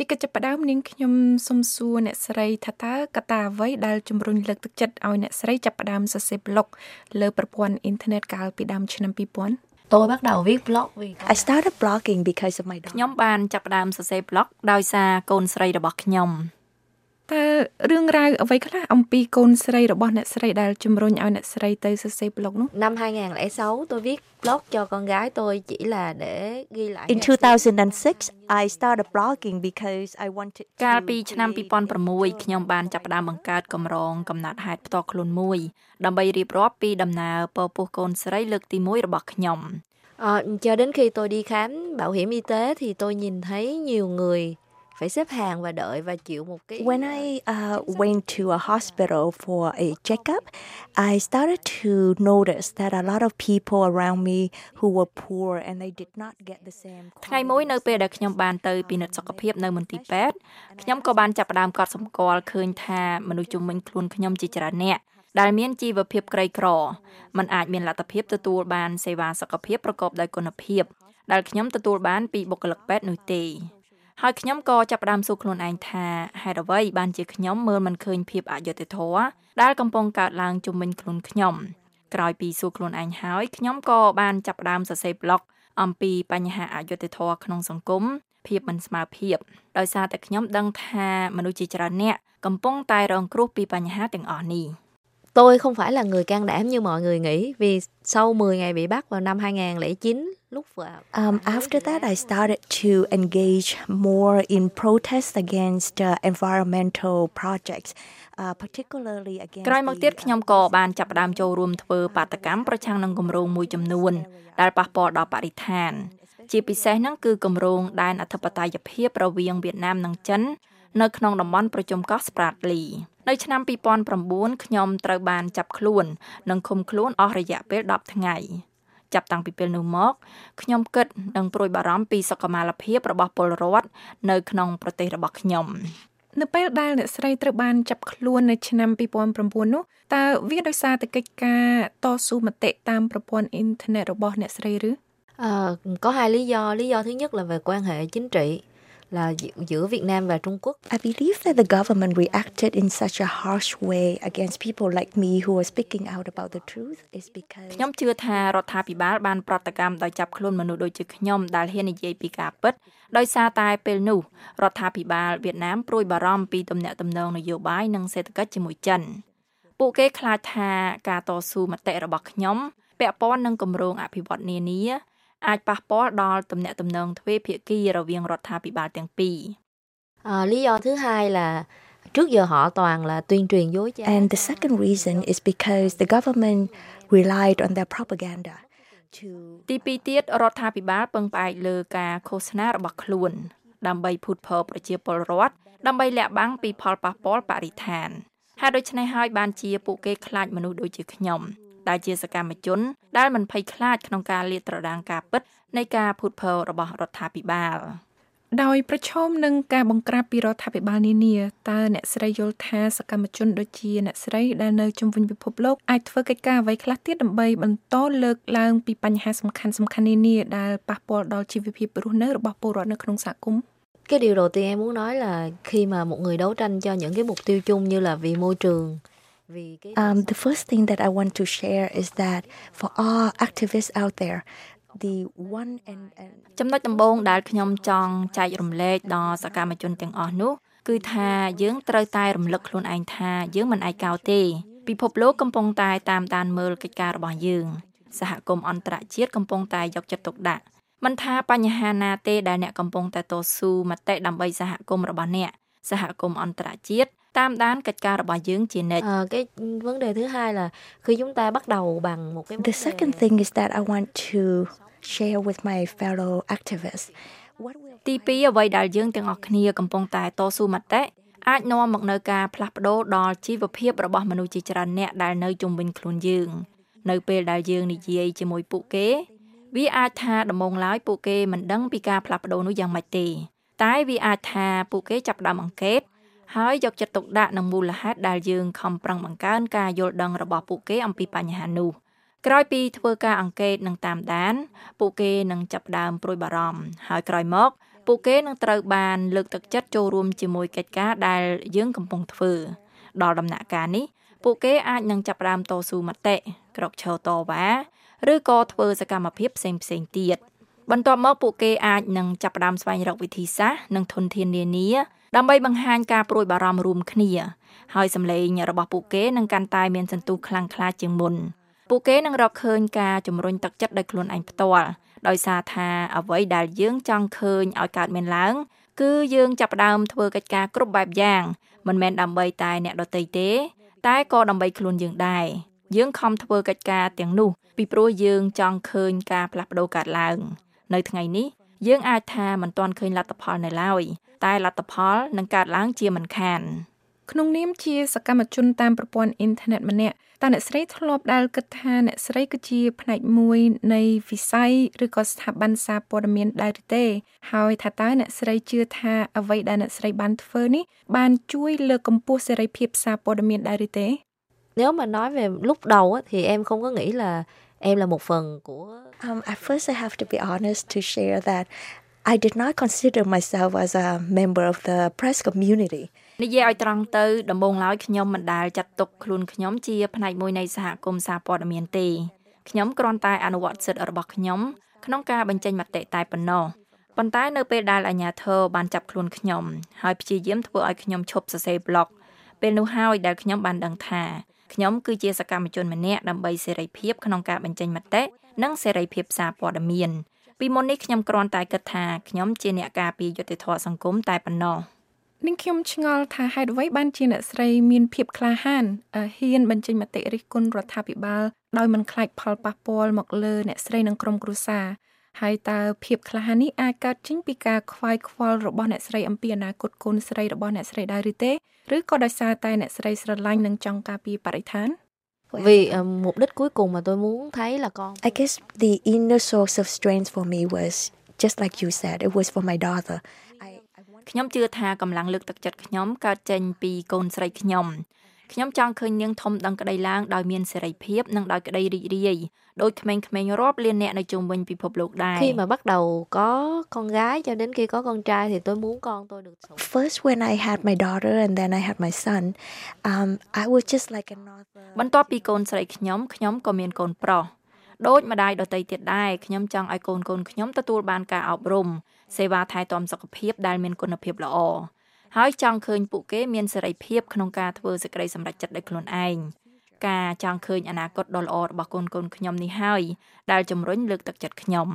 ជាកិច្ចចាប់ផ្ដើមនាងខ្ញុំសូមសួរអ្នកស្រីថាតើកត្តាអ្វីដែលជំរុញលើកទឹកចិត្តឲ្យអ្នកស្រីចាប់ផ្ដើមសរសេរ blog លើប្រព័ន្ធអ៊ីនធឺណិតកាលពីដើមឆ្នាំ2000 tôi bắt đầu viết blog vì I started blogging because of my ខ្ញុំបានចាប់ផ្ដើមសរសេរ blog ដោយសារកូនស្រីរបស់ខ្ញុំ តើរឿងរ៉ាវអ្វីខ្លះអំពីកូនស្រីរបស់អ្នកស្រីដែលជំរុញឲ្យអ្នកស្រីទៅសរសេរ blog នោះ năm 2006 tôi viết blog cho con gái tôi chỉ là để ghi lại In 2006 I started blogging because I wanted កាលពីឆ្នាំ2006ខ្ញុំបានចាប់ផ្ដើមបង្កើតកម្រងកំណត់ហេតុផ្ទាល់ខ្លួនមួយដើម្បីរៀបរាប់ពីដំណើរពពោះកូនស្រីលើកទី1របស់ខ្ញុំ À, cho đến khi tôi đi khám bảo hiểm y tế thì tôi nhìn thấy nhiều người phải xếp hàng và đợi và chịu một cái When I uh, went to a hospital for a checkup, I started to notice that a lot of people around me who were poor and they did not get the same ថ្ងៃមួយនៅពេលដែលខ្ញុំបានទៅពិនិត្យសុខភាពនៅមន្ទីរពេទ្យខ្ញុំក៏បានចាប់ផ្ដើមកត់សម្គាល់ឃើញថាមនុស្សជំនាញខ្លួនខ្ញុំជាច្រើនអ្នកដែលមានជីវភាពក្រីក្រมันអាចមានលទ្ធភាពទទួលបានសេវាសុខភាពប្រកបដោយគុណភាពដែលខ្ញុំទទួលបានពីបុគ្គលិកពេទ្យនោះទេ ហើយខ្ញុំក៏ចាប់ផ្ដើមសួរខ្លួនឯងថាហេតុអ្វីបានជាខ្ញុំមើលមិនឃើញភាពអយុត្តិធម៌ដែលកំពុងកើតឡើងជុំវិញខ្លួនខ្ញុំក្រោយពីសួរខ្លួនឯងហើយខ្ញុំក៏បានចាប់ផ្ដើមសរសេរ blog អំពីបញ្ហាអយុត្តិធម៌ក្នុងសង្គមភាពមិនស្មើភាពដោយសារតែខ្ញុំដឹងថាមនុស្សជាច្រើនអ្នកកំពុងតែរងគ្រោះពីបញ្ហាទាំងអស់នេះ Tôi không phải là người can đảm như mọi người nghĩ vì sau 10 ngày bị bắt vào năm 2009 lúc vào um, after that I started to engage more in protests against uh, environmental projects uh, particularly against ក្រោយមកទៀតខ្ញុំក៏បានចាប់ផ្ដើមចូលរួមធ្វើបាតកម្មប្រឆាំងនឹងគម្រោងមួយចំនួន ដែលប៉ះពាល់ដល់បរិស្ថាន ជាពិសេសហ្នឹងគឺគម្រោងដែនអធិបតេយ្យភាពរវាងវៀតណាមនិងចិន នៅក្នុងតំបន់ប្រជុំកោះ Spratly នៅឆ្នាំ2009ខ្ញុំត្រូវបានចាប់ខ្លួននិងឃុំខ្លួនអស់រយៈពេល10ថ្ងៃចាប់តាំងពីពេលនោះមកខ្ញុំគិតនិងព្រួយបារម្ភពីសុខុមាលភាពរបស់ពលរដ្ឋនៅក្នុងប្រទេសរបស់ខ្ញុំនៅពេលដែលអ្នកស្រីត្រូវបានចាប់ខ្លួននៅឆ្នាំ2009នោះតើវាដោយសារតែកិច្ចការតស៊ូមតិតាមប្រព័ន្ធអ៊ីនធឺណិតរបស់អ្នកស្រីឬ À, có hai lý do. Lý do thứ nhất là về quan hệ chính trị là giữa Việt Nam và Trung Quốc. I believe that the government reacted in such a harsh way against people like me who were speaking out about the truth is because ខ្ញុំជឿថារដ្ឋាភិបាលបានប្រតិកម្មដោយចាប់ខ្លួនមនុស្សដូចជាខ្ញុំដែលហ៊ាននិយាយពីការពិតដោយសារតែពេលនោះរដ្ឋាភិបាលវៀតណាមព្រួយបារម្ភពីទំនាក់ទំនងនយោបាយនិងសេដ្ឋកិច្ចជាមួយចិនពួកគេខ្លាចថាការតស៊ូមតិរបស់ខ្ញុំពាក់ព័ន្ធនឹងគម្រោងអភិវឌ្ឍនានា អាចប៉ះពាល់ដល់ទំនាក់ទំនងទ្វេភាគីរវាងរដ្ឋាភិបាលទាំងពីរ À, lý do thứ hai là trước giờ họ toàn là tuyên truyền dối trá. And the second reason is because the government relied on their propaganda to ទីពីរទៀតរដ្ឋាភិបាលពឹងផ្អែកលើការឃោសនារបស់ខ្លួន ដើម្បីភូតភរប្រជាពលរដ្ឋដើម្បីលាក់បាំងពីផលប៉ះពាល់បរិស្ថានហេតុដូច្នេះហើយបានជាពួកគេខ្លាចមនុស្សដូចជាខ្ញុំ ដែលជាសកម្មជន ដែលមិនភ័យខ្លាចក្នុងការលាតត្រដាងការពិតនៃការភូតភររបស់រដ្ឋាភិបាលដោយប្រឈមនឹងការបង្ក្រាបពីរដ្ឋាភិបាលនានាតើអ្នកស្រីយល់ថាសកម្មជនដូចជាអ្នកស្រីដែលនៅជុំវិញពិភពលោកអាចធ្វើកិច្ចការអ្វីខ្លះទៀតដើម្បីបន្តលើកឡើងពីបញ្ហាសំខាន់សំខាន់នានាដែលប៉ះពាល់ដល់ជីវភាពរស់នៅរបស់ពលរដ្ឋនៅក្នុងសហគមន៍ Cái điều đầu tiên em muốn nói là khi mà một người đấu tranh cho những cái mục tiêu chung như là vì môi trường Um, the first thing that I want to share is that for all activists out there, the one and, and ចំណុចដំបូងដែលខ្ញុំចង់ចែករំលែកដល់សកម្មជនទាំងអស់នោះ គឺថាយើងត្រូវតែរំលឹកខ្លួនឯងថាយើងមិនឯកោទេ ពិភពលោកកំពុងតែតាមដានមើលកិច្ចការរបស់យើង សហគមន៍អន្តរជាតិកំពុងតែយកចិត្តទុកដាក់មិនថាបញ្ហាណាទេដែលអ្នកកំពុងតែតស៊ូមតិដើម្បីសហគមន៍របស់អ្នកសហគមន៍អន្តរជាតិ តាមដានកិច្ចការរបស់យើងជានិច្ច à, cái vấn đề thứ hai là khi chúng ta bắt đầu bằng một cái The second thing is that I want to share with my fellow activists ទី2អ្វីដែលយើងទាំងអស់គ្នាកំពុងតែតស៊ូមតិអាចនាំមកនៅការផ្លាស់ប្ដូរដល់ជីវភាពរបស់មនុស្សជាច្រើនអ្នកដែលនៅជុំវិញខ្លួនយើង នៅពេលដែលយើងនិយាយជាមួយពួកគេ វាអាចថាដំបូងឡើយពួកគេមិនដឹងពីការផ្លាស់ប្ដូរនោះយ៉ាងម៉េចទេ តែវាអាចថាពួកគេចាប់ផ្ដើមអង្កេត ហើយយកចិត្តទុកដាក់នឹងមូលហេតុដែលយើងខំប្រឹងបង្កើនការយល់ដឹងរបស់ពួកគេអំពីបញ្ហានោះក្រោយពីធ្វើការអង្កេតនិងតាមដាន ពួកគេនឹងចាប់ផ្ដើមព្រួយបារម្ភហើយក្រោយមកពួកគេនឹងត្រូវបានលើកទឹកចិត្តចូលរួមជាមួយកិច្ចការដែលយើងកំពុងធ្វើដល់ដំណាក់កាលនេះពួកគេអាចនឹងចាប់ផ្ដើមតស៊ូមតិក្រកឈរតវ៉ាឬក៏ធ្វើសកម្មភាពផ្សេងផ្សេងទៀតបន្ទាប់មកពួកគេអាចនឹងចាប់ផ្ដើមស្វែងរកវិធីសាស្ត្រនិងធនធាននានា ដើម្បីបង្ហាញការព្រួយបារម្ភរួមគ្នា ហើយសម្លេងរបស់ពួកគេនឹងកាន់តែមានសន្ទុះខ្លាំងក្លាជាងមុនពួកគេនឹងរកឃើញការជំរុញទឹកចិត្តដោយខ្លួនឯងផ្ទាល់ដោយសារថាអ្វីដែលយើងចង់ឃើញឲ្យកើតមានឡើង គឺយើងចាប់ផ្ដើមធ្វើកិច្ចការគ្រប់បែបយ៉ាងមិនមែនដើម្បីតែអ្នកដទៃទេ តែក៏ដើម្បីខ្លួនយើងដែរយើងខំធ្វើកិច្ចការទាំងនោះ ពីព្រោះយើងចង់ឃើញការផ្លាស់ប្ដូរកើតឡើង នៅថ្ងៃនេះយើងអាចថាមិនទាន់ឃើញលទ្ធផលនៅឡើយ តែលទ្ធផលនឹងកើតឡើងជាមិនខានក្នុងនាមជាសកម្មជនតាមប្រព័ន្ធអ៊ីនធឺណិតម្នាក់តើអ្នកស្រីធ្លាប់ដែលគិតថាអ្នកស្រីគឺជាផ្នែកមួយនៃវិស័យឬក៏ស្ថាប័នសារព័ត៌មានដែរឬទេ ហើយថាតើអ្នកស្រីជឿថាអ្វីដែលអ្នកស្រីបានធ្វើនេះបានជួយលើកកម្ពស់សេរីភាពសារព័ត៌មានដែរឬទេ Nếu mà nói về lúc đầu á, thì em không có nghĩ là em là một phần của um, at first I have to be honest to share that I did not consider myself as a member of the press community និយាយឲ្យត្រង់ទៅដំបូងឡើយខ្ញុំមិនដែលចាត់ទុកខ្លួនខ្ញុំជាផ្នែកមួយនៃសហគមន៍សារព័ត៌មានទេខ្ញុំគ្រាន់តែអនុវត្តសិទ្ធិរបស់ខ្ញុំក្នុងការបញ្ចេញមតិតែប៉ុណ្ណោះប៉ុន្តែនៅពេលដែលអាជ្ញាធរបានចាប់ខ្លួនខ្ញុំហើយព្យាយាមធ្វើឲ្យខ្ញុំឈប់សរសេរប្លុកពេលនោះហើយដែលខ្ញុំបានដឹងថាខ្ញុំគឺជាសកម្មជនម្នាក់ដើម្បីសេរីភាពក្នុងការបញ្ចេញមតិនិងសេរីភាពសារព័ត៌មាន ពីមុននេះខ្ញុំគ្រាន់តែគិតថាខ្ញុំជាអ្នកការពារយុត្តិធម៌សង្គមតែប៉ុណ្ណោះនាងខ្ញុំឆ្ងល់ថាហេតុអ្វីបានជាអ្នកស្រីមានភាពក្លាហានហ៊ានបញ្ចេញមតិរិះគន់រដ្ឋាភិបាលដោយមិនខ្លាចផលប៉ះពាល់មកលើអ្នកស្រីនិងក្រុមគ្រួសារហើយតើភាពក្លាហាននេះអាចកើតចេញពីការខ្វាយខ្វល់របស់អ្នកស្រីអំពីអនាគតកូនស្រីរបស់អ្នកស្រីដែរឬទេឬក៏ដោយសារតែអ្នកស្រីស្រឡាញ់និងចង់ការពារបរិស្ថាន vì uh, mục đích cuối cùng mà tôi muốn thấy là con I guess the inner source of strength for me was just like you said it was for my daughter ខ្ញុំជឿថាកម្លាំងលើកទឹកចិត្តខ្ញុំកើតចេញពីកូនស្រីខ្ញុំ ខ្ញុំចង់ឃើញនាងធំដឹងក្តីឡើងដោយមានសេរីភាពនិងដោយក្តីរីករាយដោយក្មេងៗរាប់លានអ្នកនៅជុំវិញពិភពលោកដែរ khi mà bắt đầu có con gái cho đến khi có con trai thì tôi muốn con tôi được sống first when I had my daughter and then I had my son um I was just like another បន្ទាប់ពីកូនស្រីខ្ញុំខ្ញុំក៏មានកូនប្រុសដូចម្ដាយដតីទៀតដែរខ្ញុំចង់ឲ្យកូនកូនខ្ញុំទទួលបានការអប់រំសេវាថែទាំសុខភាពដែលមានគុណភាពល្អ ហើយចង់ឃើញពួកគេមានសេរីភាពក្នុងការធ្វើសេចក្តីសម្រេចចិត្តដោយខ្លួនឯងការចង់ឃើញអនាគតដ៏ល្អរបស់កូនកូនខ្ញុំនេះហើយដែលជំរុញលើកទឹកចិត្តខ្ញុំ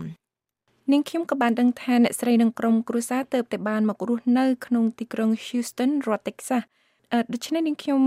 នាងខ្ញុំក៏បានដឹងថាអ្នកស្រីនិងក្រុមគ្រួសារទៅតែបានមករស់នៅក្នុងទីក្រុង Houston រដ្ឋ Texas ដូច្នេះនាងខ្ញុំ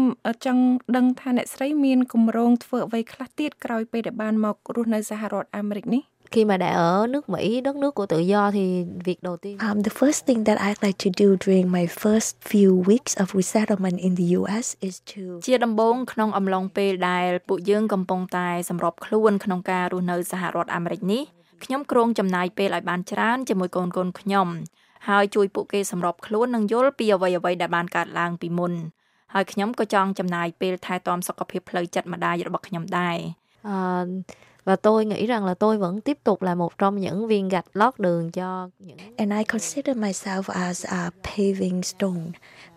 ចង់ដឹងថាអ្នកស្រីមានគម្រោងធ្វើអ្វីខ្លះទៀតក្រោយពេលដែលបានមករស់នៅសហរដ្ឋអាមេរិកនេះ khi mà đã ở nước Mỹ đất nước của tự do thì việc đầu tiên um, the first thing that I'd like to do during my first few weeks of resettlement in the US is to ជាដំបូងក្នុងអំឡុងពេលដែលពួកយើងកំពុងតែសម្របខ្លួនក្នុងការរស់នៅសហរដ្ឋអាមេរិកនេះខ្ញុំគ្រោងចំណាយពេលឲ្យបានច្រើនជាមួយកូនកូនខ្ញុំ ហើយជួយពួកគេសម្របខ្លួននិងយល់ពីអ្វីអ្វីដែលបានកើតឡើងពីមុនហើយខ្ញុំក៏ចង់ចំណាយពេលថែទាំសុខភាពផ្លូវចិត្តម្ដាយរបស់ខ្ញុំដែរអឺ và tôi nghĩ rằng là tôi vẫn tiếp tục là một trong những viên gạch lót đường cho những and I consider myself as a paving stone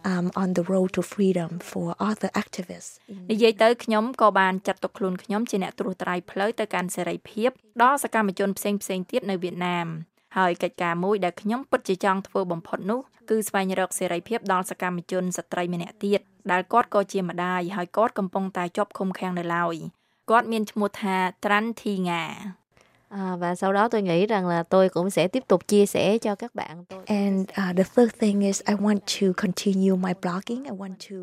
um on the road to freedom for other activists និយាយទៅខ្ញុំក៏បានចាត់ទុកខ្លួនខ្ញុំជាអ្នកត្រួសត្រាយផ្លូវទៅកាន់សេរីភាពដល់សកម្មជនផ្សេងផ្សេងទៀតនៅវៀតណាម ហើយកិច្ចការមួយដែលខ្ញុំពិតជាចង់ធ្វើបំផុតនោះគឺស្វែងរកសេរីភាពដល់សកម្មជនស្ត្រីម្នាក់ទៀតដែលគាត់ក៏ជាម្ដាយហើយគាត់កំពុងតែជាប់ឃុំឃាំងនៅឡើយគាត់មានឈ្មោះថា Trantinga À, và sau đó tôi nghĩ rằng là tôi cũng sẽ tiếp tục chia sẻ cho các bạn tôi. And uh, the third thing is I want to continue my blogging. I want to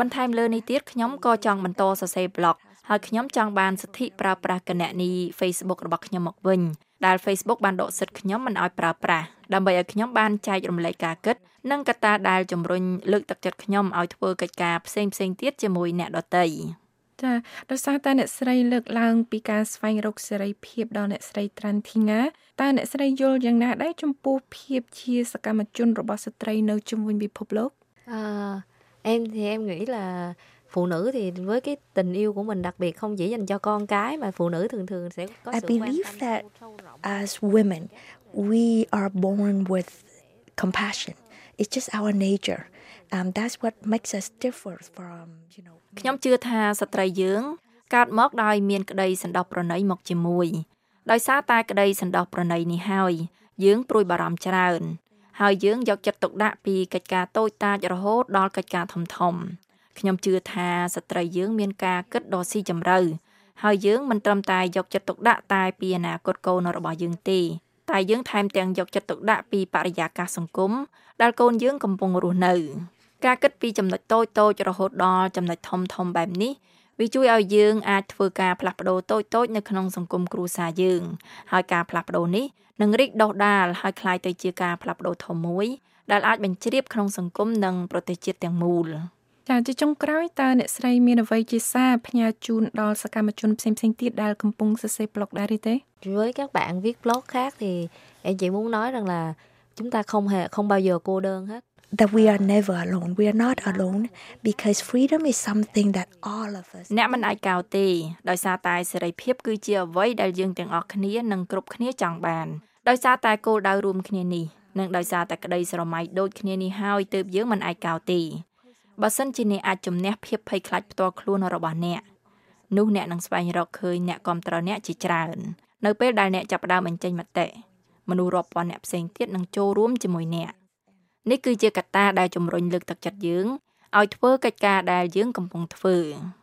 បន្ថែមលើនេះទៀតខ្ញុំក៏ចង់បន្តសរសេរ blog ហើយខ្ញុំចង់បានសិទ្ធិប្រើប្រាស់គណនី Facebook របស់ខ្ញុំមកវិញដែល Facebook បានដកសិទ្ធិខ្ញុំមិនឲ្យប្រើប្រាស់ដើម្បីឲ្យខ្ញុំបានចែករំលែកការគិតនិងកត្តាដែលជំរុញលើកទឹកចិត្តខ្ញុំឲ្យធ្វើកិច្ចការផ្សេងៗទៀតជាមួយអ្នកដទៃ។ចាដោយសារតែអ្នកស្រីលើកឡើងពីការស្វែងរកសេរីភាពដល់អ្នកស្រីត្រាន់ធីងាតើអ្នកស្រីយល់យ៉ាងណាដែរចំពោះភាពជាសកម្មជនរបស់ស្ត្រីនៅជុំវិញពិភពលោកអឺ em thì em nghĩ là phụ nữ thì với cái tình yêu của mình đặc biệt không chỉ dành cho con cái mà phụ nữ thường thường sẽ có I sự believe that as women we are born with compassion. It's just our nature. Um, that's what makes us differ from, you know. ខ្ញុំជឿថាស្ត្រីយើងកើតមកដោយមានក្តីសន្តោសប្រណីមកជាមួយដោយសារតែក្តីសន្តោសប្រណីនេះហើយយើងព្រួយបារម្ភច្រើន ហើយយើងយកចិត្តទុកដាក់ពីកិច្ចការតូចតាចរហូតដល់កិច្ចការធំធំ ខ្ញុំជឿថាស្ត្រីយើងមានការគិតដ៏ស៊ីជម្រៅហើយយើងមិនត្រឹមតែយកចិត្តទុកដាក់តែពីអនាគតកូនរបស់យើងទេតែយើងថែមទាំងយកចិត្តទុកដាក់ពីបរិយាកាសសង្គមដែលកូនយើងកំពុងរស់នៅ ការគិតពីចំណុចតូចតូចរហូតដល់ចំណុចធំធំបែបនេះវាជួយឲ្យយើងអាចធ្វើការផ្លាស់ប្ដូរតូចតូចនៅក្នុងសង្គមគ្រួសារយើងហើយការផ្លាស់ប្ដូរនេះនឹងរីកដុះដាលហើយคล้ายទៅជាការផ្លាស់ប្ដូរធំមួយដែលអាចបញ្ជ្រាបក្នុងសង្គមនិងប្រទេសជាតិទាំងមូល ចាជាចុងក្រោយតើអ្នកស្រីមានអ្វីជាសារផ្ញើជូនដល់សកម្មជនផ្សេងៗទៀតដែលកំពុងសរសេរ blog ដែរទេ Với các bạn viết blog khác thì em chỉ muốn nói rằng là chúng ta không hề không bao giờ cô đơn hết that we are never alone. We are not alone because freedom is something that all of us អ្នកមិនអាចកោតទេដោយសារតែសេរីភាពគឺជាអ្វីដែលយើងទាំងអស់គ្នានឹងគ្រប់គ្នាចង់បានដោយសារតែគោលដៅរួមគ្នានេះនិងដោយសារតែក្តីស្រមៃដូចគ្នានេះហើយទើបយើងមិនអាចកោតទេ បើសិនជាអ្នកអាចជំនះភាពភ័យខ្លាចផ្ទាល់ខ្លួនរបស់អ្នកនោះអ្នកនឹងស្វែងរកឃើញអ្នកគ្រប់ត្រអ្នកជាច្រើននៅពេលដែលអ្នកចាប់ផ្ដើមបញ្ចេញមតិមនុស្សរាប់ពាន់អ្នកផ្សេងទៀតនឹងចូលរួមជាមួយអ្នកនេះគឺជាកត្តាដែលជំរុញលើកទឹកចិត្តយើងឲ្យធ្វើកិច្ចការដែលយើងកំពុងធ្វើ។